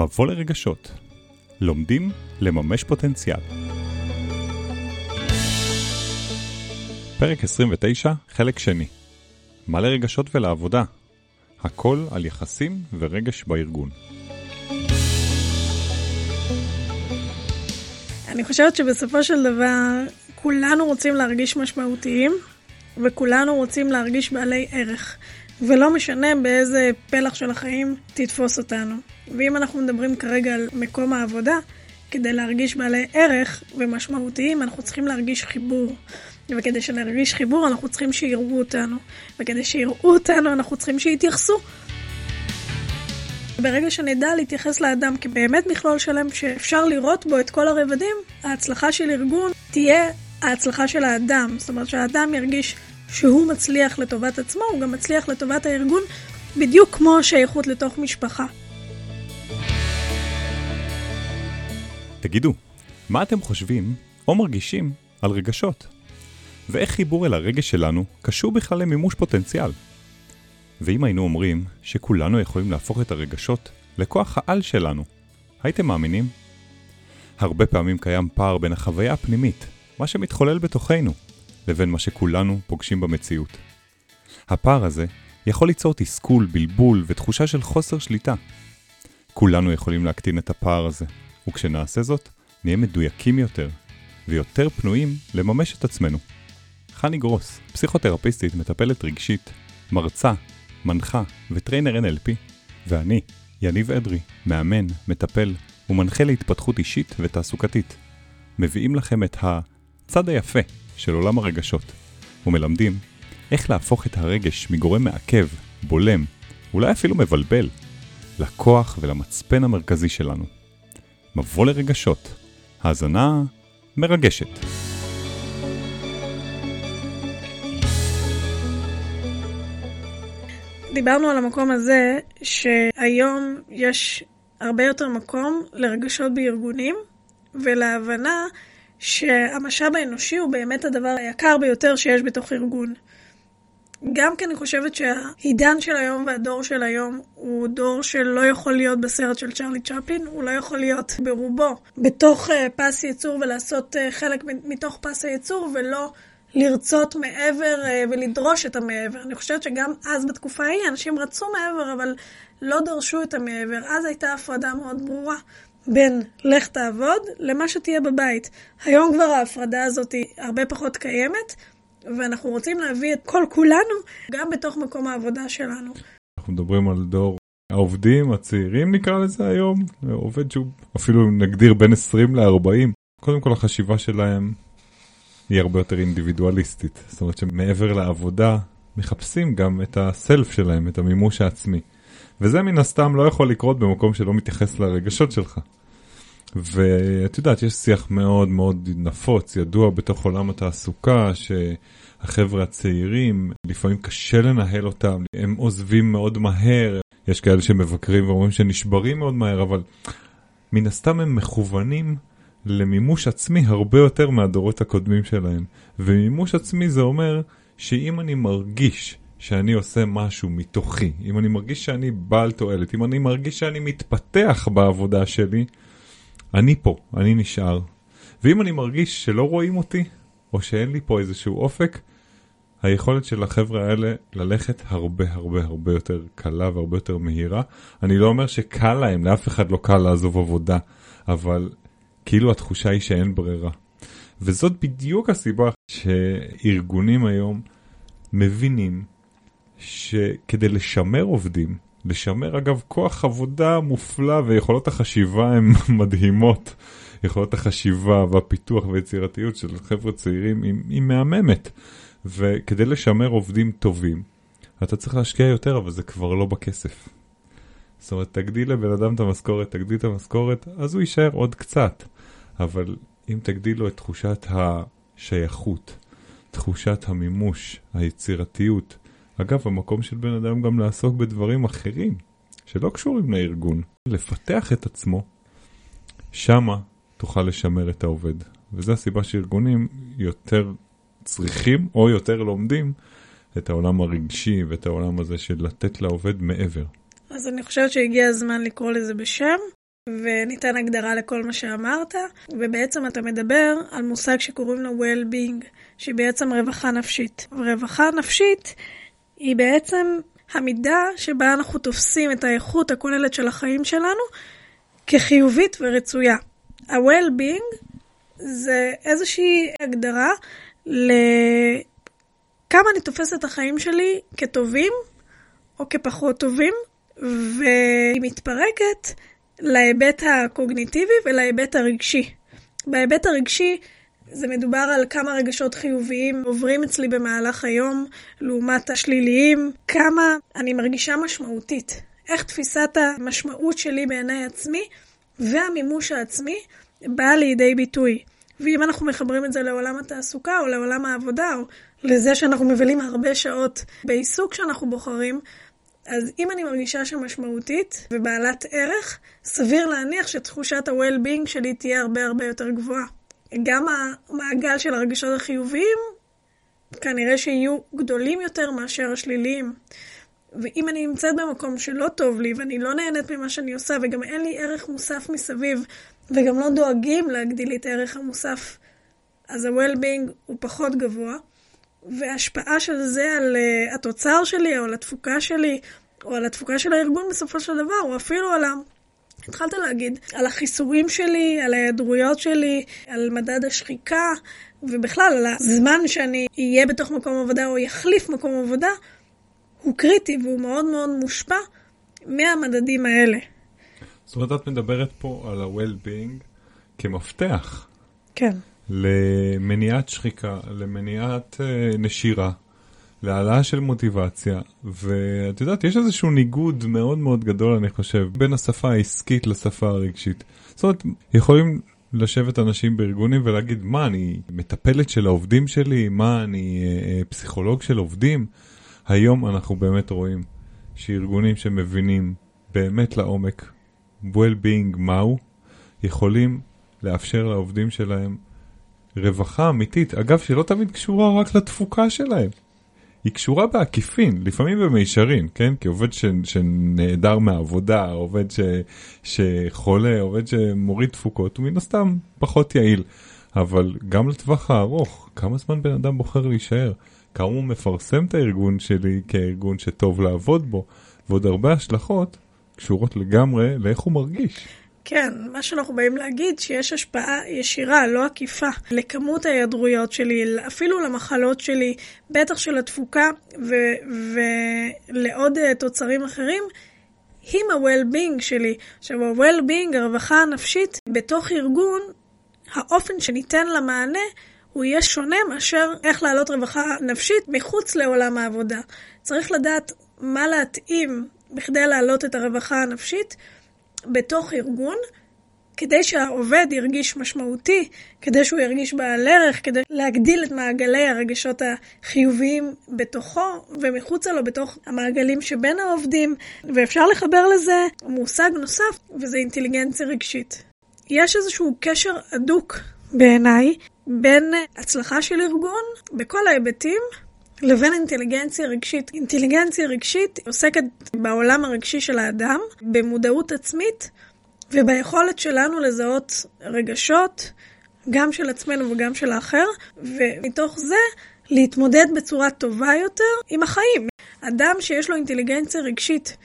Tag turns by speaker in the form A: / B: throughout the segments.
A: מבוא לרגשות. לומדים לממש פוטנציאל. פרק 29, חלק שני. מה לרגשות ולעבודה? הכל על יחסים ורגש בארגון.
B: אני חושבת שבסופו של דבר כולנו רוצים להרגיש משמעותיים וכולנו רוצים להרגיש בעלי ערך. ולא משנה באיזה פלח של החיים תתפוס אותנו. ואם אנחנו מדברים כרגע על מקום העבודה, כדי להרגיש בעלי ערך ומשמעותיים, אנחנו צריכים להרגיש חיבור. וכדי שנרגיש חיבור, אנחנו צריכים שיראו אותנו. וכדי שיראו אותנו, אנחנו צריכים שיתייחסו. ברגע שנדע להתייחס לאדם כבאמת מכלול שלם שאפשר לראות בו את כל הרבדים, ההצלחה של ארגון תהיה ההצלחה של האדם. זאת אומרת שהאדם ירגיש שהוא מצליח לטובת עצמו, הוא גם מצליח לטובת הארגון, בדיוק כמו השייכות לתוך משפחה.
A: תגידו, מה אתם חושבים או מרגישים על רגשות? ואיך חיבור אל הרגש שלנו קשור בכלל למימוש פוטנציאל? ואם היינו אומרים שכולנו יכולים להפוך את הרגשות לכוח העל שלנו, הייתם מאמינים? הרבה פעמים קיים פער בין החוויה הפנימית, מה שמתחולל בתוכנו, לבין מה שכולנו פוגשים במציאות. הפער הזה יכול ליצור תסכול, בלבול ותחושה של חוסר שליטה. כולנו יכולים להקטין את הפער הזה, וכשנעשה זאת, נהיה מדויקים יותר, ויותר פנויים לממש את עצמנו. חני גרוס, פסיכותרפיסטית, מטפלת רגשית, מרצה, מנחה וטריינר NLP, ואני, יניב אדרי, מאמן, מטפל ומנחה להתפתחות אישית ותעסוקתית. מביאים לכם את הצד היפה של עולם הרגשות, ומלמדים איך להפוך את הרגש מגורם מעכב, בולם, אולי אפילו מבלבל, לכוח ולמצפן המרכזי שלנו. מבוא לרגשות, האזנה מרגשת.
B: דיברנו על המקום הזה שהיום יש הרבה יותר מקום לרגשות בארגונים ולהבנה שהמשאב האנושי הוא באמת הדבר היקר ביותר שיש בתוך ארגון. גם כי אני חושבת שהעידן של היום והדור של היום הוא דור שלא יכול להיות בסרט של צ'רלי צ'פלין, הוא לא יכול להיות ברובו בתוך uh, פס ייצור ולעשות uh, חלק מתוך פס הייצור ולא לרצות מעבר uh, ולדרוש את המעבר. אני חושבת שגם אז בתקופה ההיא אנשים רצו מעבר אבל לא דרשו את המעבר. אז הייתה הפרדה מאוד ברורה בין לך תעבוד למה שתהיה בבית. היום כבר ההפרדה הזאת היא הרבה פחות קיימת, ואנחנו רוצים להביא את כל כולנו גם בתוך מקום העבודה שלנו.
A: אנחנו מדברים על דור העובדים הצעירים נקרא לזה היום, עובד שהוא אפילו נגדיר בין 20 ל-40. קודם כל החשיבה שלהם היא הרבה יותר אינדיבידואליסטית. זאת אומרת שמעבר לעבודה מחפשים גם את הסלף שלהם, את המימוש העצמי. וזה מן הסתם לא יכול לקרות במקום שלא מתייחס לרגשות שלך. ואת יודעת, יש שיח מאוד מאוד נפוץ, ידוע בתוך עולם התעסוקה, שהחבר'ה הצעירים, לפעמים קשה לנהל אותם, הם עוזבים מאוד מהר, יש כאלה שמבקרים ואומרים שנשברים מאוד מהר, אבל מן הסתם הם מכוונים למימוש עצמי הרבה יותר מהדורות הקודמים שלהם. ומימוש עצמי זה אומר שאם אני מרגיש שאני עושה משהו מתוכי, אם אני מרגיש שאני בעל תועלת, אם אני מרגיש שאני מתפתח בעבודה שלי, אני פה, אני נשאר. ואם אני מרגיש שלא רואים אותי, או שאין לי פה איזשהו אופק, היכולת של החבר'ה האלה ללכת הרבה הרבה הרבה יותר קלה והרבה יותר מהירה. אני לא אומר שקל להם, לאף אחד לא קל לעזוב עבודה, אבל כאילו התחושה היא שאין ברירה. וזאת בדיוק הסיבה שארגונים היום מבינים שכדי לשמר עובדים, לשמר אגב כוח עבודה מופלא ויכולות החשיבה הן מדהימות. יכולות החשיבה והפיתוח והיצירתיות של חבר'ה צעירים היא, היא מהממת. וכדי לשמר עובדים טובים, אתה צריך להשקיע יותר, אבל זה כבר לא בכסף. זאת אומרת, תגדיל לבן אדם את המשכורת, תגדיל את המשכורת, אז הוא יישאר עוד קצת. אבל אם תגדיל לו את תחושת השייכות, תחושת המימוש, היצירתיות, אגב, המקום של בן אדם גם לעסוק בדברים אחרים, שלא קשורים לארגון. לפתח את עצמו, שמה תוכל לשמר את העובד. וזו הסיבה שארגונים יותר צריכים או יותר לומדים את העולם הרגשי ואת העולם הזה של לתת לעובד מעבר.
B: אז אני חושבת שהגיע הזמן לקרוא לזה בשם, וניתן הגדרה לכל מה שאמרת, ובעצם אתה מדבר על מושג שקוראים לו well-being, שהיא בעצם רווחה נפשית. רווחה נפשית היא בעצם המידה שבה אנחנו תופסים את האיכות הכוללת של החיים שלנו כחיובית ורצויה. ה-well-being זה איזושהי הגדרה לכמה אני תופסת את החיים שלי כטובים או כפחות טובים, והיא מתפרקת להיבט הקוגניטיבי ולהיבט הרגשי. בהיבט הרגשי זה מדובר על כמה רגשות חיוביים עוברים אצלי במהלך היום לעומת השליליים, כמה אני מרגישה משמעותית, איך תפיסת המשמעות שלי בעיני עצמי והמימוש העצמי באה לידי ביטוי. ואם אנחנו מחברים את זה לעולם התעסוקה או לעולם העבודה או לזה שאנחנו מבלים הרבה שעות בעיסוק שאנחנו בוחרים, אז אם אני מרגישה שמשמעותית ובעלת ערך, סביר להניח שתחושת ה-well-being שלי תהיה הרבה הרבה יותר גבוהה. גם המעגל של הרגשות החיוביים כנראה שיהיו גדולים יותר מאשר השליליים. ואם אני נמצאת במקום שלא טוב לי ואני לא נהנית ממה שאני עושה וגם אין לי ערך מוסף מסביב וגם לא דואגים להגדיל לי את הערך המוסף, אז ה-well-being הוא פחות גבוה. וההשפעה של זה על uh, התוצר שלי, או על התפוקה שלי, או על התפוקה של הארגון בסופו של דבר, או אפילו על. התחלת להגיד, על החיסורים שלי, על ההיעדרויות שלי, על מדד השחיקה, ובכלל על הזמן שאני אהיה בתוך מקום עבודה או יחליף מקום עבודה, הוא קריטי והוא מאוד מאוד מושפע מהמדדים האלה.
A: זאת אומרת, את מדברת פה על ה-well-being כמפתח.
B: כן.
A: למניעת שחיקה, למניעת uh, נשירה, להעלאה של מוטיבציה, ואת יודעת, יש איזשהו ניגוד מאוד מאוד גדול, אני חושב, בין השפה העסקית לשפה הרגשית. זאת אומרת, יכולים לשבת אנשים בארגונים ולהגיד, מה, אני מטפלת של העובדים שלי? מה, אני uh, פסיכולוג של עובדים? היום אנחנו באמת רואים שארגונים שמבינים באמת לעומק well-being מהו, יכולים לאפשר לעובדים שלהם רווחה אמיתית, אגב, שלא תמיד קשורה רק לתפוקה שלהם. היא קשורה בעקיפין, לפעמים במישרין, כן? כי עובד ש, שנעדר מהעבודה, עובד ש, שחולה, עובד שמוריד תפוקות, הוא מן הסתם פחות יעיל. אבל גם לטווח הארוך, כמה זמן בן אדם בוחר להישאר? כמה הוא מפרסם את הארגון שלי כארגון שטוב לעבוד בו? ועוד הרבה השלכות קשורות לגמרי לאיך הוא מרגיש.
B: כן, מה שאנחנו באים להגיד, שיש השפעה ישירה, לא עקיפה, לכמות ההיעדרויות שלי, אפילו למחלות שלי, בטח של התפוקה ולעוד uh, תוצרים אחרים, עם ה-well-being שלי. עכשיו, ה-well-being, הרווחה הנפשית, בתוך ארגון, האופן שניתן למענה הוא יהיה שונה מאשר איך להעלות רווחה נפשית מחוץ לעולם העבודה. צריך לדעת מה להתאים בכדי להעלות את הרווחה הנפשית. בתוך ארגון, כדי שהעובד ירגיש משמעותי, כדי שהוא ירגיש בעל ערך, כדי להגדיל את מעגלי הרגשות החיוביים בתוכו ומחוצה לו, בתוך המעגלים שבין העובדים, ואפשר לחבר לזה מושג נוסף, וזה אינטליגנציה רגשית. יש איזשהו קשר הדוק בעיניי בין הצלחה של ארגון בכל ההיבטים לבין אינטליגנציה רגשית. אינטליגנציה רגשית עוסקת בעולם הרגשי של האדם, במודעות עצמית וביכולת שלנו לזהות רגשות, גם של עצמנו וגם של האחר, ומתוך זה להתמודד בצורה טובה יותר עם החיים. אדם שיש לו אינטליגנציה רגשית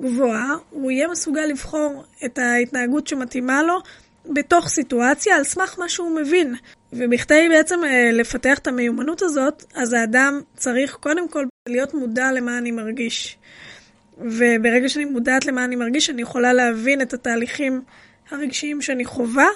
B: גבוהה, הוא יהיה מסוגל לבחור את ההתנהגות שמתאימה לו בתוך סיטואציה על סמך מה שהוא מבין. ובכדי בעצם אה, לפתח את המיומנות הזאת, אז האדם צריך קודם כל להיות מודע למה אני מרגיש. וברגע שאני מודעת למה אני מרגיש, אני יכולה להבין את התהליכים הרגשיים שאני חווה,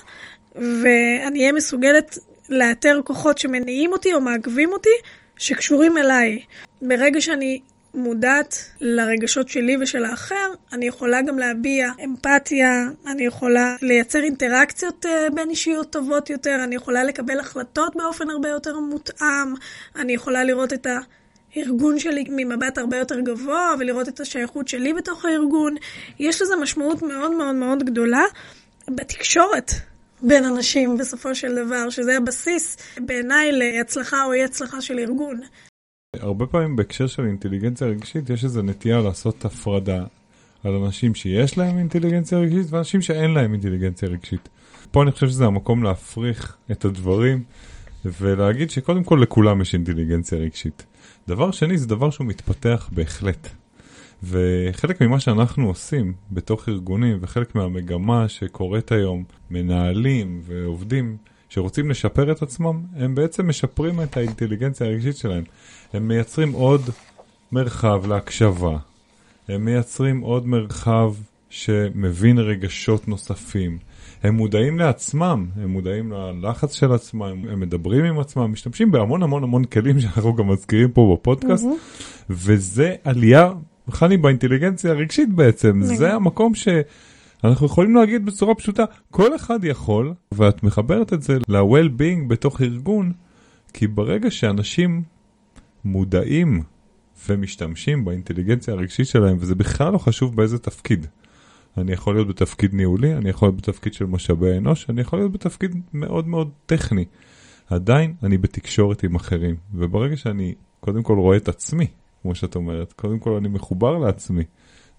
B: ואני אהיה מסוגלת לאתר כוחות שמניעים אותי או מעכבים אותי, שקשורים אליי. ברגע שאני מודעת לרגשות שלי ושל האחר, אני יכולה גם להביע אמפתיה, אני יכולה לייצר אינטראקציות אה, בין אישיות טובות יותר, אני יכולה לקבל החלטות באופן הרבה יותר מותאם, אני יכולה לראות את הארגון שלי ממבט הרבה יותר גבוה ולראות את השייכות שלי בתוך הארגון. יש לזה משמעות מאוד מאוד מאוד גדולה בתקשורת. בין אנשים בסופו של דבר, שזה הבסיס בעיניי להצלחה או אי הצלחה של ארגון.
A: הרבה פעמים בהקשר של אינטליגנציה רגשית יש איזו נטייה לעשות הפרדה. על אנשים שיש להם אינטליגנציה רגשית ואנשים שאין להם אינטליגנציה רגשית. פה אני חושב שזה המקום להפריך את הדברים ולהגיד שקודם כל לכולם יש אינטליגנציה רגשית. דבר שני זה דבר שהוא מתפתח בהחלט. וחלק ממה שאנחנו עושים בתוך ארגונים וחלק מהמגמה שקורית היום, מנהלים ועובדים שרוצים לשפר את עצמם, הם בעצם משפרים את האינטליגנציה הרגשית שלהם. הם מייצרים עוד מרחב להקשבה, הם מייצרים עוד מרחב שמבין רגשות נוספים. הם מודעים לעצמם, הם מודעים ללחץ של עצמם, הם מדברים עם עצמם, משתמשים בהמון המון המון כלים שאנחנו גם מזכירים פה בפודקאסט, mm-hmm. וזה עלייה, חני, באינטליגנציה הרגשית בעצם, mm-hmm. זה המקום שאנחנו יכולים להגיד בצורה פשוטה, כל אחד יכול, ואת מחברת את זה ל-well-being בתוך ארגון, כי ברגע שאנשים מודעים ומשתמשים באינטליגנציה הרגשית שלהם, וזה בכלל לא חשוב באיזה תפקיד. אני יכול להיות בתפקיד ניהולי, אני יכול להיות בתפקיד של משאבי אנוש, אני יכול להיות בתפקיד מאוד מאוד טכני. עדיין אני בתקשורת עם אחרים, וברגע שאני קודם כל רואה את עצמי, כמו שאת אומרת, קודם כל אני מחובר לעצמי,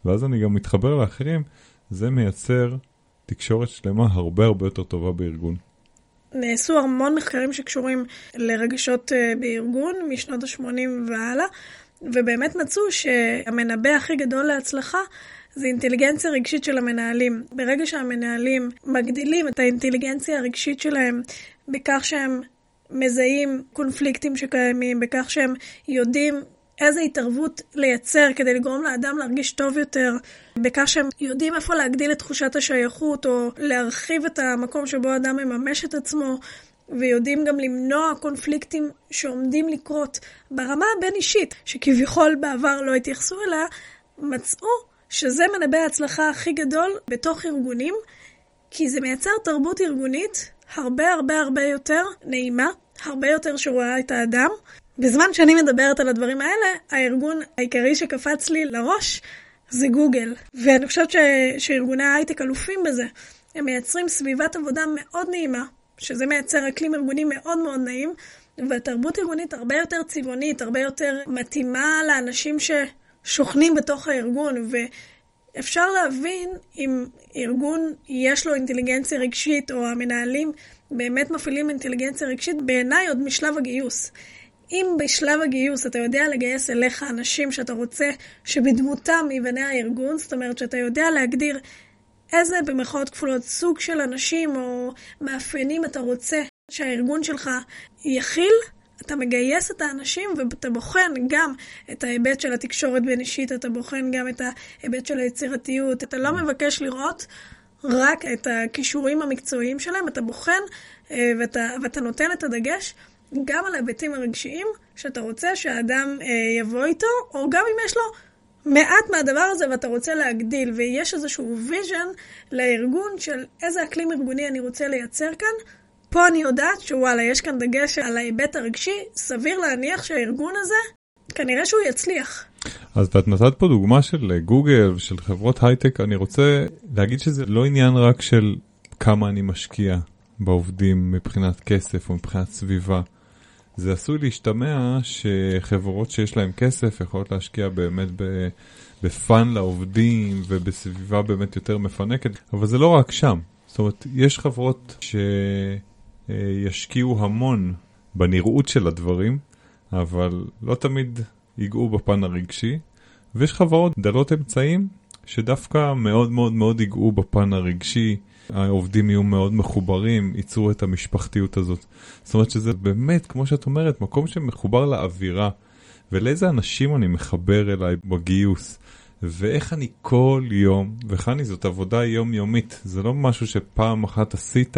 A: ואז אני גם מתחבר לאחרים, זה מייצר תקשורת שלמה הרבה הרבה יותר טובה בארגון.
B: נעשו המון מחקרים שקשורים לרגשות אה, בארגון משנות ה-80 והלאה, ובאמת מצאו שהמנבא הכי גדול להצלחה זה אינטליגנציה רגשית של המנהלים. ברגע שהמנהלים מגדילים את האינטליגנציה הרגשית שלהם בכך שהם מזהים קונפליקטים שקיימים, בכך שהם יודעים איזה התערבות לייצר כדי לגרום לאדם להרגיש טוב יותר, בכך שהם יודעים איפה להגדיל את תחושת השייכות או להרחיב את המקום שבו אדם מממש את עצמו, ויודעים גם למנוע קונפליקטים שעומדים לקרות ברמה הבין-אישית, שכביכול בעבר לא התייחסו אליה, מצאו שזה מנבא ההצלחה הכי גדול בתוך ארגונים, כי זה מייצר תרבות ארגונית הרבה הרבה הרבה יותר נעימה, הרבה יותר שרואה את האדם. בזמן שאני מדברת על הדברים האלה, הארגון העיקרי שקפץ לי לראש זה גוגל. ואני חושבת ש... שארגוני ההייטק אלופים בזה. הם מייצרים סביבת עבודה מאוד נעימה, שזה מייצר אקלים ארגוני מאוד מאוד נעים, והתרבות ארגונית הרבה יותר צבעונית, הרבה יותר מתאימה לאנשים ששוכנים בתוך הארגון, ואפשר להבין אם ארגון יש לו אינטליגנציה רגשית, או המנהלים באמת מפעילים אינטליגנציה רגשית, בעיניי עוד משלב הגיוס. אם בשלב הגיוס אתה יודע לגייס אליך אנשים שאתה רוצה שבדמותם ייבנה הארגון, זאת אומרת שאתה יודע להגדיר איזה במרכאות כפולות סוג של אנשים או מאפיינים אתה רוצה שהארגון שלך יכיל, אתה מגייס את האנשים ואתה בוחן גם את ההיבט של התקשורת בין אישית, אתה בוחן גם את ההיבט של היצירתיות, אתה לא מבקש לראות רק את הכישורים המקצועיים שלהם, אתה בוחן אה, ואתה, ואתה נותן את הדגש גם על ההיבטים הרגשיים שאתה רוצה שהאדם אה, יבוא איתו, או גם אם יש לו מעט מהדבר הזה ואתה רוצה להגדיל, ויש איזשהו vision לארגון של איזה אקלים ארגוני אני רוצה לייצר כאן, פה אני יודעת שוואלה, יש כאן דגש על ההיבט הרגשי, סביר להניח שהארגון הזה, כנראה שהוא יצליח.
A: אז את נתת פה דוגמה של גוגל ושל חברות הייטק, אני רוצה להגיד שזה לא עניין רק של כמה אני משקיע בעובדים מבחינת כסף או מבחינת סביבה. זה עשוי להשתמע שחברות שיש להן כסף יכולות להשקיע באמת בפאן לעובדים ובסביבה באמת יותר מפנקת, אבל זה לא רק שם. זאת אומרת, יש חברות שישקיעו המון בנראות של הדברים, אבל לא תמיד ייגעו בפן הרגשי, ויש חברות דלות אמצעים שדווקא מאוד מאוד מאוד ייגעו בפן הרגשי, העובדים יהיו מאוד מחוברים, ייצרו את המשפחתיות הזאת. זאת אומרת שזה באמת, כמו שאת אומרת, מקום שמחובר לאווירה, ולאיזה אנשים אני מחבר אליי בגיוס, ואיך אני כל יום, וחני זאת עבודה יומיומית, זה לא משהו שפעם אחת עשית,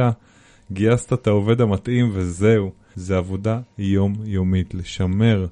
A: גייסת את העובד המתאים וזהו, זה עבודה יומיומית, לשמר.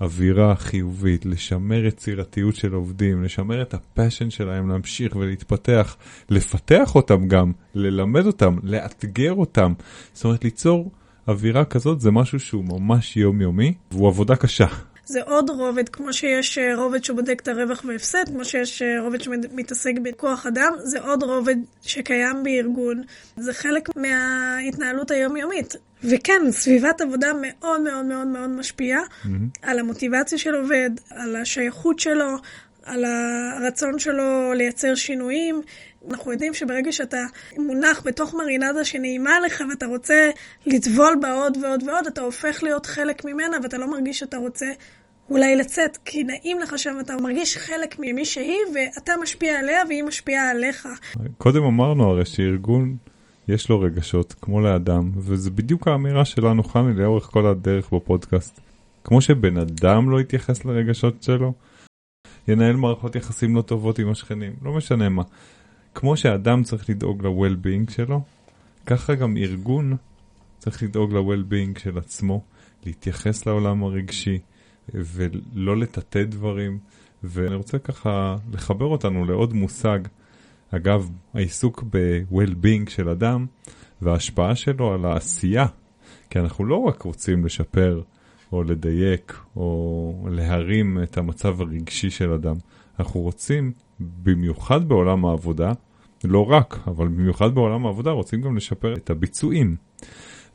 A: אווירה חיובית, לשמר יצירתיות של עובדים, לשמר את הפאשן שלהם להמשיך ולהתפתח, לפתח אותם גם, ללמד אותם, לאתגר אותם. זאת אומרת, ליצור אווירה כזאת זה משהו שהוא ממש יומיומי, והוא עבודה קשה.
B: זה עוד רובד, כמו שיש אה, רובד שבודק את הרווח והפסד, כמו שיש אה, רובד שמתעסק בכוח אדם, זה עוד רובד שקיים בארגון. זה חלק מההתנהלות היומיומית. וכן, סביבת עבודה מאוד מאוד מאוד מאוד משפיעה mm-hmm. על המוטיבציה של עובד, על השייכות שלו, על הרצון שלו לייצר שינויים. אנחנו יודעים שברגע שאתה מונח בתוך מרינדה שנעימה לך ואתה רוצה לטבול בה עוד ועוד ועוד, אתה הופך להיות חלק ממנה ואתה לא מרגיש שאתה רוצה אולי לצאת, כי נעים לך שם, אתה מרגיש חלק ממי שהיא, ואתה משפיע עליה והיא משפיעה עליך.
A: קודם אמרנו הרי שארגון, יש לו רגשות, כמו לאדם, וזה בדיוק האמירה שלנו, חני, לאורך כל הדרך בפודקאסט. כמו שבן אדם לא יתייחס לרגשות שלו, ינהל מערכות יחסים לא טובות עם השכנים, לא משנה מה. כמו שאדם צריך לדאוג ל-well-being שלו, ככה גם ארגון צריך לדאוג ל-well-being של עצמו, להתייחס לעולם הרגשי ולא לטאטא דברים. ואני רוצה ככה לחבר אותנו לעוד מושג, אגב, העיסוק ב-well-being של אדם וההשפעה שלו על העשייה, כי אנחנו לא רק רוצים לשפר או לדייק או להרים את המצב הרגשי של אדם, אנחנו רוצים, במיוחד בעולם העבודה, לא רק, אבל במיוחד בעולם העבודה רוצים גם לשפר את הביצועים.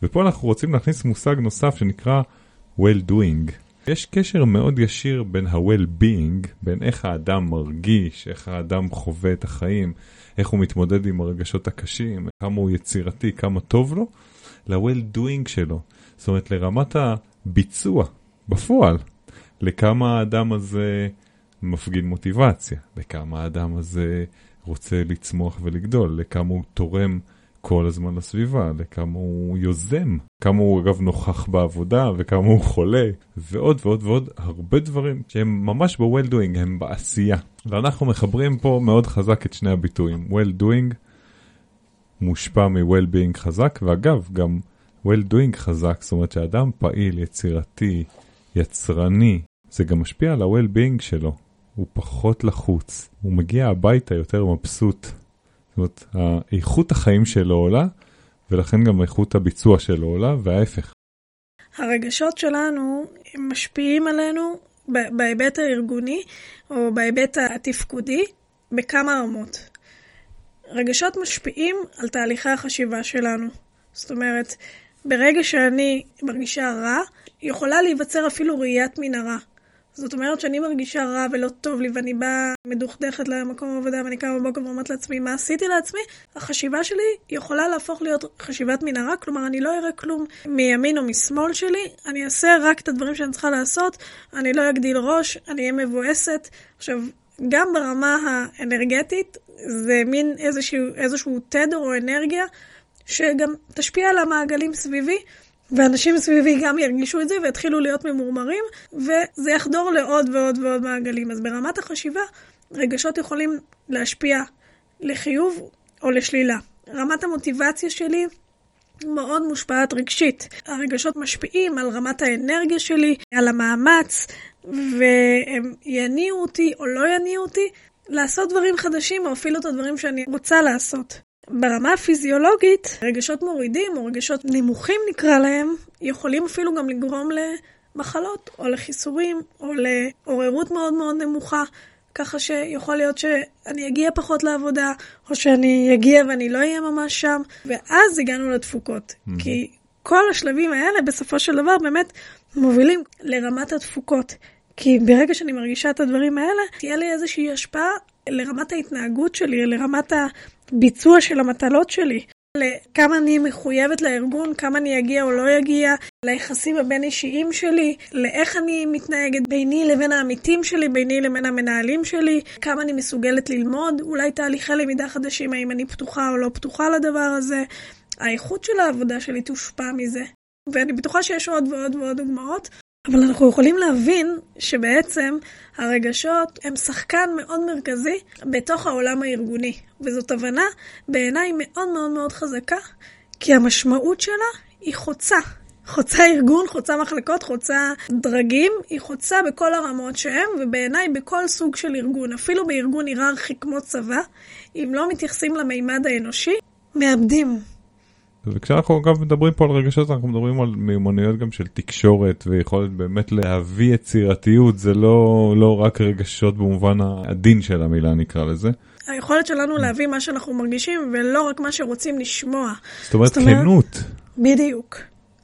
A: ופה אנחנו רוצים להכניס מושג נוסף שנקרא well-doing. יש קשר מאוד ישיר בין ה-well-being, בין איך האדם מרגיש, איך האדם חווה את החיים, איך הוא מתמודד עם הרגשות הקשים, כמה הוא יצירתי, כמה טוב לו, ל-well-doing שלו. זאת אומרת, לרמת הביצוע, בפועל, לכמה האדם הזה מפגין מוטיבציה, לכמה האדם הזה רוצה לצמוח ולגדול, לכמה הוא תורם כל הזמן לסביבה, לכמה הוא יוזם, כמה הוא אגב נוכח בעבודה וכמה הוא חולה, ועוד ועוד ועוד הרבה דברים שהם ממש ב-well doing, הם בעשייה. ואנחנו מחברים פה מאוד חזק את שני הביטויים, well doing מושפע מ-well being חזק, ואגב גם well doing חזק, זאת אומרת שאדם פעיל, יצירתי, יצרני, זה גם משפיע על ה-well being שלו. הוא פחות לחוץ, הוא מגיע הביתה יותר מבסוט. זאת אומרת, איכות החיים שלו עולה, ולכן גם איכות הביצוע שלו עולה, וההפך.
B: הרגשות שלנו משפיעים עלינו בהיבט הארגוני או בהיבט התפקודי בכמה רמות. רגשות משפיעים על תהליכי החשיבה שלנו. זאת אומרת, ברגע שאני מרגישה רע, יכולה להיווצר אפילו ראיית מנהרה. זאת אומרת שאני מרגישה רע ולא טוב לי ואני באה מדוכדכת למקום העבודה ואני קמה בבוקר ואומרת לעצמי מה עשיתי לעצמי, החשיבה שלי יכולה להפוך להיות חשיבת מנהרה, כלומר אני לא אראה כלום מימין או משמאל שלי, אני אעשה רק את הדברים שאני צריכה לעשות, אני לא אגדיל ראש, אני אהיה מבואסת. עכשיו, גם ברמה האנרגטית זה מין איזשהו, איזשהו תדר או אנרגיה שגם תשפיע על המעגלים סביבי. ואנשים סביבי גם ירגישו את זה ויתחילו להיות ממורמרים, וזה יחדור לעוד ועוד ועוד מעגלים. אז ברמת החשיבה, רגשות יכולים להשפיע לחיוב או לשלילה. רמת המוטיבציה שלי מאוד מושפעת רגשית. הרגשות משפיעים על רמת האנרגיה שלי, על המאמץ, והם יניעו אותי או לא יניעו אותי לעשות דברים חדשים, או אפילו את הדברים שאני רוצה לעשות. ברמה הפיזיולוגית, רגשות מורידים או רגשות נמוכים נקרא להם, יכולים אפילו גם לגרום למחלות או לחיסורים או לעוררות מאוד מאוד נמוכה. ככה שיכול להיות שאני אגיע פחות לעבודה, או שאני אגיע ואני לא אהיה ממש שם, ואז הגענו לתפוקות. Mm-hmm. כי כל השלבים האלה בסופו של דבר באמת מובילים לרמת התפוקות. כי ברגע שאני מרגישה את הדברים האלה, תהיה לי איזושהי השפעה לרמת ההתנהגות שלי, לרמת הביצוע של המטלות שלי. לכמה אני מחויבת לארגון, כמה אני אגיע או לא אגיע, ליחסים הבין-אישיים שלי, לאיך אני מתנהגת ביני לבין העמיתים שלי, ביני לבין המנהלים שלי, כמה אני מסוגלת ללמוד, אולי תהליכי למידה חדשים, האם אני פתוחה או לא פתוחה לדבר הזה. האיכות של העבודה שלי תושפע מזה. ואני בטוחה שיש עוד ועוד ועוד דוגמאות, אבל אנחנו יכולים להבין שבעצם הרגשות הם שחקן מאוד מרכזי בתוך העולם הארגוני. וזאת הבנה בעיניי מאוד מאוד מאוד חזקה, כי המשמעות שלה היא חוצה. חוצה ארגון, חוצה מחלקות, חוצה דרגים, היא חוצה בכל הרמות שהם, ובעיניי בכל סוג של ארגון, אפילו בארגון היררכי כמו צבא, אם לא מתייחסים למימד האנושי, מאבדים.
A: וכשאנחנו גם מדברים פה על רגשות אנחנו מדברים על מיומנויות גם של תקשורת ויכולת באמת להביא יצירתיות זה לא לא רק רגשות במובן העדין של המילה נקרא לזה.
B: היכולת שלנו להביא מה שאנחנו מרגישים ולא רק מה שרוצים לשמוע.
A: זאת אומרת כנות.
B: בדיוק.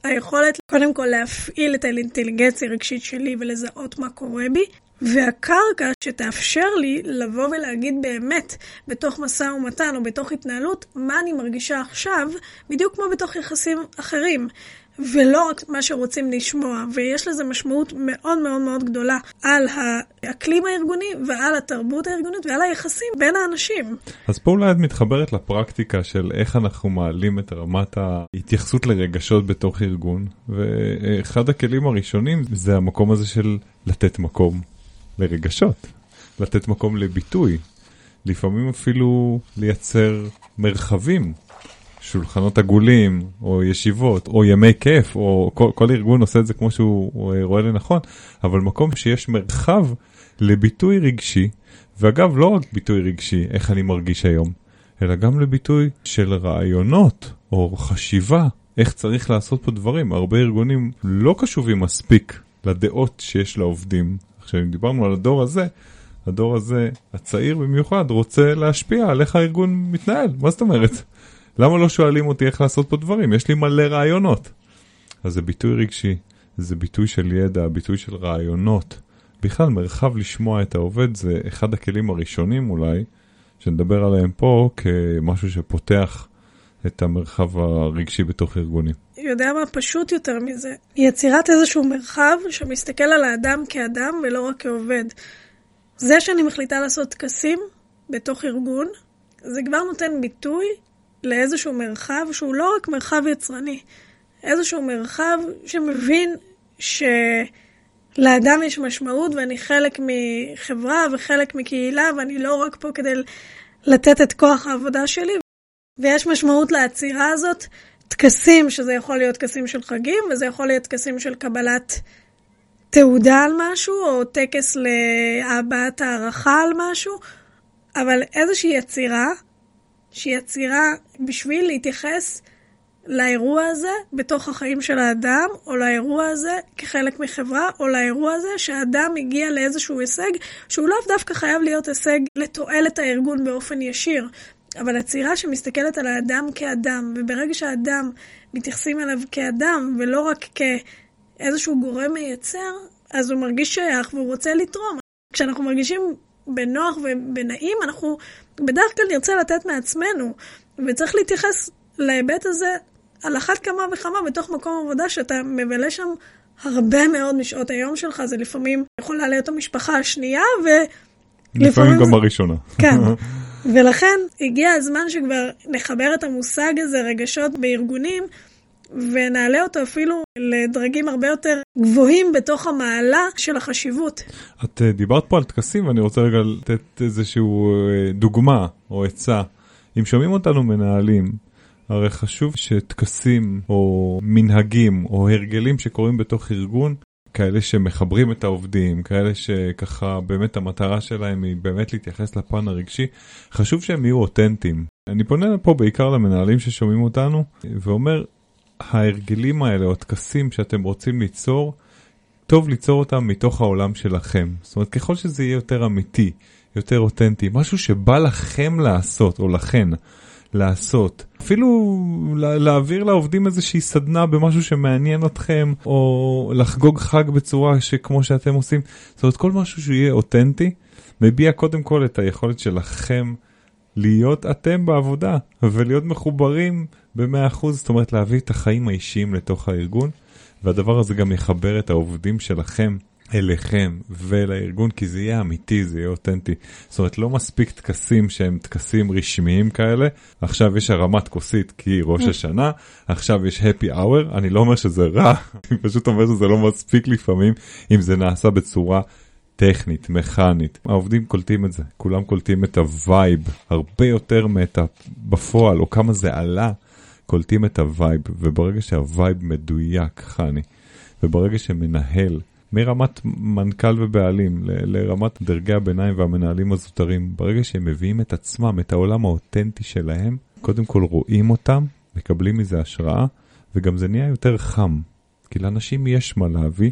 B: היכולת קודם כל להפעיל את האינטליגנציה הרגשית שלי ולזהות מה קורה בי והקרקע שתאפשר לי לבוא ולהגיד באמת בתוך משא ומתן או בתוך התנהלות מה אני מרגישה עכשיו, בדיוק כמו בתוך יחסים אחרים. ולא רק מה שרוצים לשמוע, ויש לזה משמעות מאוד מאוד מאוד גדולה על האקלים הארגוני ועל התרבות הארגונית ועל היחסים בין האנשים.
A: אז פה אולי את מתחברת לפרקטיקה של איך אנחנו מעלים את רמת ההתייחסות לרגשות בתוך ארגון, ואחד הכלים הראשונים זה המקום הזה של לתת מקום לרגשות, לתת מקום לביטוי, לפעמים אפילו לייצר מרחבים שולחנות עגולים, או ישיבות, או ימי כיף, או כל, כל ארגון עושה את זה כמו שהוא רואה לנכון, אבל מקום שיש מרחב לביטוי רגשי, ואגב, לא רק ביטוי רגשי, איך אני מרגיש היום, אלא גם לביטוי של רעיונות, או חשיבה, איך צריך לעשות פה דברים. הרבה ארגונים לא קשובים מספיק לדעות שיש לעובדים. עכשיו, אם דיברנו על הדור הזה, הדור הזה, הצעיר במיוחד, רוצה להשפיע על איך הארגון מתנהל. מה זאת אומרת? למה לא שואלים אותי איך לעשות פה דברים? יש לי מלא רעיונות. אז זה ביטוי רגשי, זה ביטוי של ידע, ביטוי של רעיונות. בכלל, מרחב לשמוע את העובד זה אחד הכלים הראשונים אולי, שנדבר עליהם פה כמשהו שפותח את המרחב הרגשי בתוך ארגונים.
B: יודע מה פשוט יותר מזה? יצירת איזשהו מרחב שמסתכל על האדם כאדם ולא רק כעובד. זה שאני מחליטה לעשות טקסים בתוך ארגון, זה כבר נותן ביטוי לאיזשהו מרחב שהוא לא רק מרחב יצרני, איזשהו מרחב שמבין שלאדם יש משמעות ואני חלק מחברה וחלק מקהילה ואני לא רק פה כדי לתת את כוח העבודה שלי. ויש משמעות לעצירה הזאת, טקסים, שזה יכול להיות טקסים של חגים וזה יכול להיות טקסים של קבלת תעודה על משהו או טקס להבעת הערכה על משהו, אבל איזושהי יצירה שהיא יצירה בשביל להתייחס לאירוע הזה בתוך החיים של האדם, או לאירוע הזה כחלק מחברה, או לאירוע הזה שהאדם הגיע לאיזשהו הישג, שהוא לאו דווקא חייב להיות הישג לתועלת הארגון באופן ישיר, אבל עצירה שמסתכלת על האדם כאדם, וברגע שהאדם מתייחסים אליו כאדם, ולא רק כאיזשהו גורם מייצר, אז הוא מרגיש שייך והוא רוצה לתרום. כשאנחנו מרגישים בנוח ובנעים, אנחנו בדרך כלל נרצה לתת מעצמנו, וצריך להתייחס להיבט הזה על אחת כמה וכמה בתוך מקום עבודה שאתה מבלה שם הרבה מאוד משעות היום שלך, זה לפעמים יכולה להיות המשפחה השנייה,
A: ולפעמים... לפעמים גם הראשונה.
B: כן. ולכן הגיע הזמן שכבר נחבר את המושג הזה, רגשות בארגונים, ונעלה אותו אפילו לדרגים הרבה יותר גבוהים בתוך המעלה של החשיבות.
A: את אה, דיברת פה על טקסים ואני רוצה רגע לתת איזושהי אה, דוגמה או עצה. אם שומעים אותנו מנהלים, הרי חשוב שטקסים או מנהגים או הרגלים שקורים בתוך ארגון, כאלה שמחברים את העובדים, כאלה שככה באמת המטרה שלהם היא באמת להתייחס לפן הרגשי, חשוב שהם יהיו אותנטיים. אני פונה פה בעיקר למנהלים ששומעים אותנו ואומר, ההרגלים האלה או הטקסים שאתם רוצים ליצור, טוב ליצור אותם מתוך העולם שלכם. זאת אומרת, ככל שזה יהיה יותר אמיתי, יותר אותנטי, משהו שבא לכם לעשות, או לכן, לעשות. אפילו להעביר לעובדים איזושהי סדנה במשהו שמעניין אתכם, או לחגוג חג בצורה שכמו שאתם עושים. זאת אומרת, כל משהו שיהיה אותנטי, מביע קודם כל את היכולת שלכם להיות אתם בעבודה, ולהיות מחוברים ב-100%, זאת אומרת להביא את החיים האישיים לתוך הארגון, והדבר הזה גם יחבר את העובדים שלכם אליכם ולארגון, כי זה יהיה אמיתי, זה יהיה אותנטי. זאת אומרת, לא מספיק טקסים שהם טקסים רשמיים כאלה, עכשיו יש הרמת כוסית כי ראש השנה, עכשיו יש happy hour, אני לא אומר שזה רע, אני פשוט אומר שזה לא מספיק לפעמים, אם זה נעשה בצורה טכנית, מכנית. העובדים קולטים את זה, כולם קולטים את ה vibe, הרבה יותר מאת בפועל, או כמה זה עלה. קולטים את ה vibe, וברגע שה vibe מדויק, חני, וברגע שמנהל, מרמת מנכ"ל ובעלים ל- לרמת דרגי הביניים והמנהלים הזוטרים, ברגע שהם מביאים את עצמם, את העולם האותנטי שלהם, קודם כל רואים אותם, מקבלים מזה השראה, וגם זה נהיה יותר חם. כי לאנשים יש מה להביא,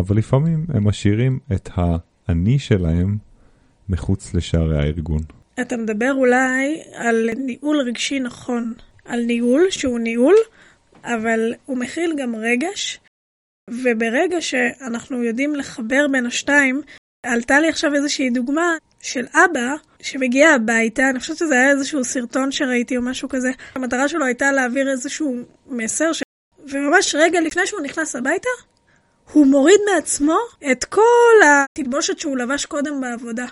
A: אבל לפעמים הם משאירים את האני שלהם מחוץ לשערי הארגון.
B: אתה מדבר אולי על ניהול רגשי נכון. על ניהול, שהוא ניהול, אבל הוא מכיל גם רגש, וברגע שאנחנו יודעים לחבר בין השתיים, עלתה לי עכשיו איזושהי דוגמה של אבא שמגיע הביתה, אני חושבת שזה היה איזשהו סרטון שראיתי או משהו כזה. המטרה שלו הייתה להעביר איזשהו מסר, ש... וממש רגע לפני שהוא נכנס הביתה, הוא מוריד מעצמו את כל התלבושת שהוא לבש קודם בעבודה.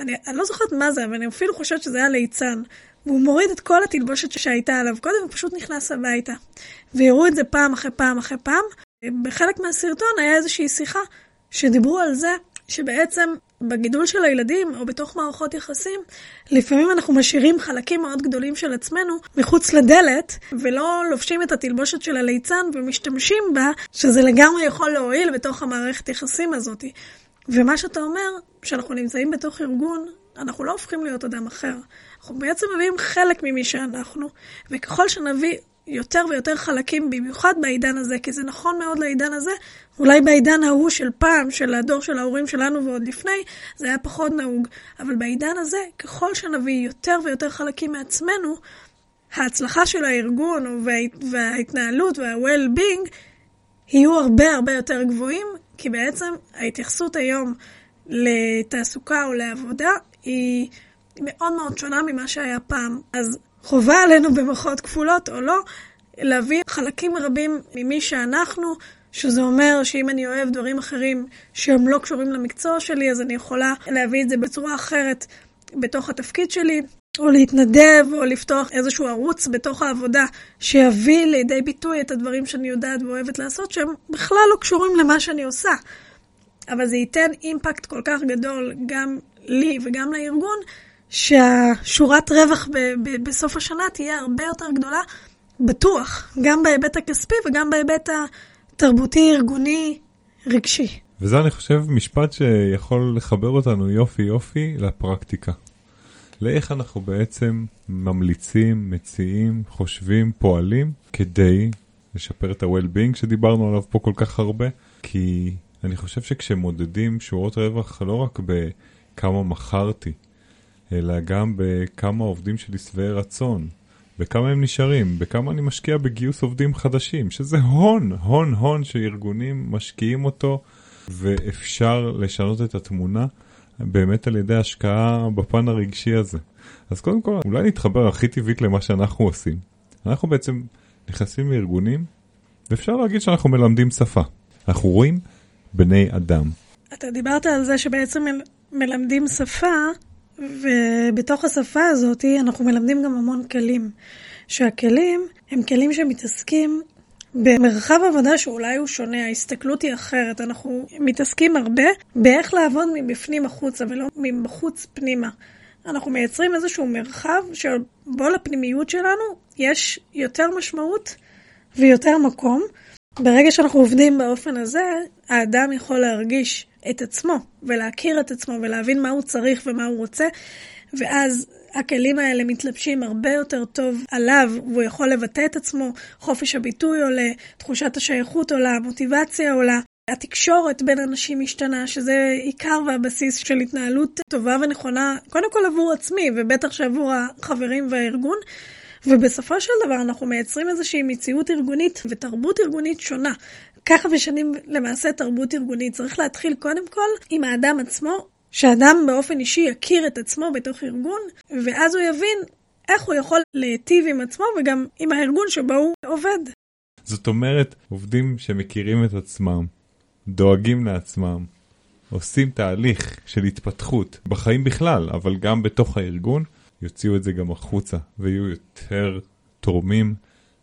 B: אני, אני לא זוכרת מה זה, אבל אני אפילו חושבת שזה היה ליצן. והוא מוריד את כל התלבושת שהייתה עליו קודם, הוא פשוט נכנס הביתה. והראו את זה פעם אחרי פעם אחרי פעם. בחלק מהסרטון היה איזושהי שיחה שדיברו על זה שבעצם בגידול של הילדים או בתוך מערכות יחסים, לפעמים אנחנו משאירים חלקים מאוד גדולים של עצמנו מחוץ לדלת, ולא לובשים את התלבושת של הליצן ומשתמשים בה, שזה לגמרי יכול להועיל בתוך המערכת יחסים הזאת. ומה שאתה אומר, כשאנחנו נמצאים בתוך ארגון, אנחנו לא הופכים להיות אדם אחר. אנחנו בעצם מביאים חלק ממי שאנחנו, וככל שנביא יותר ויותר חלקים, במיוחד בעידן הזה, כי זה נכון מאוד לעידן הזה, אולי בעידן ההוא של פעם, של הדור של ההורים שלנו ועוד לפני, זה היה פחות נהוג. אבל בעידן הזה, ככל שנביא יותר ויותר חלקים מעצמנו, ההצלחה של הארגון וה... וההתנהלות וה-well-being יהיו הרבה הרבה יותר גבוהים, כי בעצם ההתייחסות היום לתעסוקה או לעבודה היא מאוד מאוד שונה ממה שהיה פעם. אז חובה עלינו במוחות כפולות או לא, להביא חלקים רבים ממי שאנחנו, שזה אומר שאם אני אוהב דברים אחרים שהם לא קשורים למקצוע שלי, אז אני יכולה להביא את זה בצורה אחרת בתוך התפקיד שלי, או להתנדב, או לפתוח איזשהו ערוץ בתוך העבודה שיביא לידי ביטוי את הדברים שאני יודעת ואוהבת לעשות, שהם בכלל לא קשורים למה שאני עושה. אבל זה ייתן אימפקט כל כך גדול גם לי וגם לארגון, שהשורת רווח ב- ב- בסוף השנה תהיה הרבה יותר גדולה, בטוח, גם בהיבט הכספי וגם בהיבט התרבותי, ארגוני, רגשי.
A: וזה אני חושב משפט שיכול לחבר אותנו יופי יופי לפרקטיקה. לאיך אנחנו בעצם ממליצים, מציעים, חושבים, פועלים כדי לשפר את ה-well-being שדיברנו עליו פה כל כך הרבה, כי אני חושב שכשמודדים שורות רווח לא רק בכמה מכרתי, אלא גם בכמה עובדים שלי שבעי רצון, בכמה הם נשארים, בכמה אני משקיע בגיוס עובדים חדשים, שזה הון, הון, הון שארגונים משקיעים אותו, ואפשר לשנות את התמונה באמת על ידי השקעה בפן הרגשי הזה. אז קודם כל, אולי נתחבר הכי טבעית למה שאנחנו עושים. אנחנו בעצם נכנסים לארגונים, ואפשר להגיד שאנחנו מלמדים שפה. אנחנו רואים בני אדם.
B: אתה דיברת על זה שבעצם מלמדים שפה, ובתוך השפה הזאת אנחנו מלמדים גם המון כלים. שהכלים הם כלים שמתעסקים במרחב עבודה שאולי הוא שונה, ההסתכלות היא אחרת. אנחנו מתעסקים הרבה באיך לעבוד מבפנים החוצה ולא מבחוץ פנימה. אנחנו מייצרים איזשהו מרחב שבו לפנימיות שלנו יש יותר משמעות ויותר מקום. ברגע שאנחנו עובדים באופן הזה, האדם יכול להרגיש את עצמו ולהכיר את עצמו ולהבין מה הוא צריך ומה הוא רוצה, ואז הכלים האלה מתלבשים הרבה יותר טוב עליו, והוא יכול לבטא את עצמו, חופש הביטוי עולה, תחושת השייכות עולה, המוטיבציה עולה. התקשורת בין אנשים משתנה, שזה עיקר והבסיס של התנהלות טובה ונכונה, קודם כל עבור עצמי, ובטח שעבור החברים והארגון. ובסופו של דבר אנחנו מייצרים איזושהי מציאות ארגונית ותרבות ארגונית שונה. ככה משנים למעשה תרבות ארגונית. צריך להתחיל קודם כל עם האדם עצמו, שאדם באופן אישי יכיר את עצמו בתוך ארגון, ואז הוא יבין איך הוא יכול להיטיב עם עצמו וגם עם הארגון שבו הוא עובד.
A: זאת אומרת, עובדים שמכירים את עצמם, דואגים לעצמם, עושים תהליך של התפתחות בחיים בכלל, אבל גם בתוך הארגון, יוציאו את זה גם החוצה, ויהיו יותר תורמים,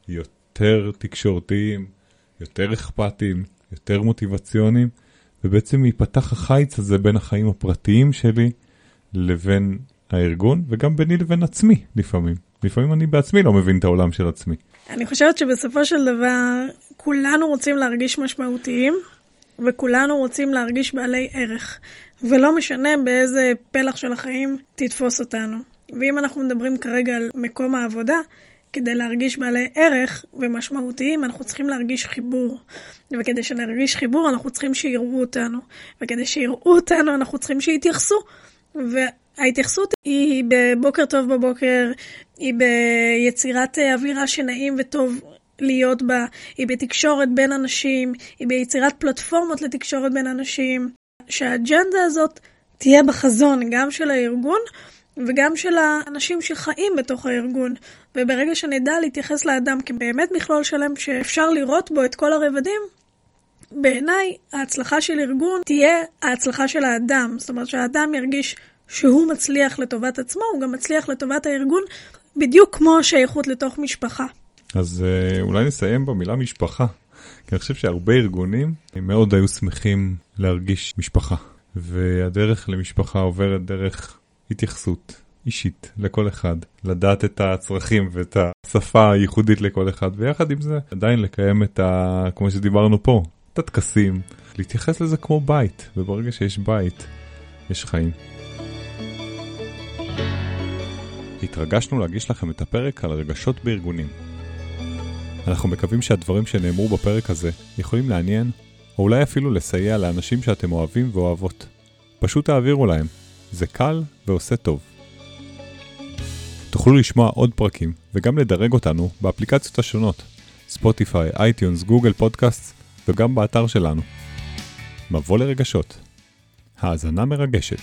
A: יותר תקשורתיים, יותר אכפתיים, יותר מוטיבציוניים, ובעצם ייפתח החיץ הזה בין החיים הפרטיים שלי לבין הארגון, וגם ביני לבין עצמי לפעמים. לפעמים אני בעצמי לא מבין את העולם של עצמי.
B: אני חושבת שבסופו של דבר כולנו רוצים להרגיש משמעותיים, וכולנו רוצים להרגיש בעלי ערך, ולא משנה באיזה פלח של החיים תתפוס אותנו. ואם אנחנו מדברים כרגע על מקום העבודה, כדי להרגיש בעלי ערך ומשמעותיים, אנחנו צריכים להרגיש חיבור. וכדי שנרגיש חיבור, אנחנו צריכים שיראו אותנו. וכדי שיראו אותנו, אנחנו צריכים שיתייחסו. וההתייחסות היא בבוקר טוב בבוקר, היא ביצירת אווירה שנעים וטוב להיות בה, היא בתקשורת בין אנשים, היא ביצירת פלטפורמות לתקשורת בין אנשים. שהאג'נדה הזאת תהיה בחזון גם של הארגון וגם של האנשים שחיים בתוך הארגון. וברגע שנדע להתייחס לאדם כבאמת מכלול שלם שאפשר לראות בו את כל הרבדים, בעיניי ההצלחה של ארגון תהיה ההצלחה של האדם. זאת אומרת שהאדם ירגיש שהוא מצליח לטובת עצמו, הוא גם מצליח לטובת הארגון, בדיוק כמו השייכות לתוך משפחה.
A: אז אה, אולי נסיים במילה משפחה. כי אני חושב שהרבה ארגונים מאוד היו שמחים להרגיש משפחה. והדרך למשפחה עוברת דרך התייחסות אישית לכל אחד, לדעת את הצרכים ואת השפה הייחודית לכל אחד, ויחד עם זה עדיין לקיים את ה... כמו שדיברנו פה, את הטקסים, להתייחס לזה כמו בית, וברגע שיש בית, יש חיים. התרגשנו להגיש לכם את הפרק על רגשות בארגונים. אנחנו מקווים שהדברים שנאמרו בפרק הזה יכולים לעניין, או אולי אפילו לסייע לאנשים שאתם אוהבים ואוהבות. פשוט תעבירו להם, זה קל ועושה טוב. תוכלו לשמוע עוד פרקים וגם לדרג אותנו באפליקציות השונות, ספוטיפיי, iTunes, גוגל פודקאסט וגם באתר שלנו. מבוא לרגשות. האזנה מרגשת.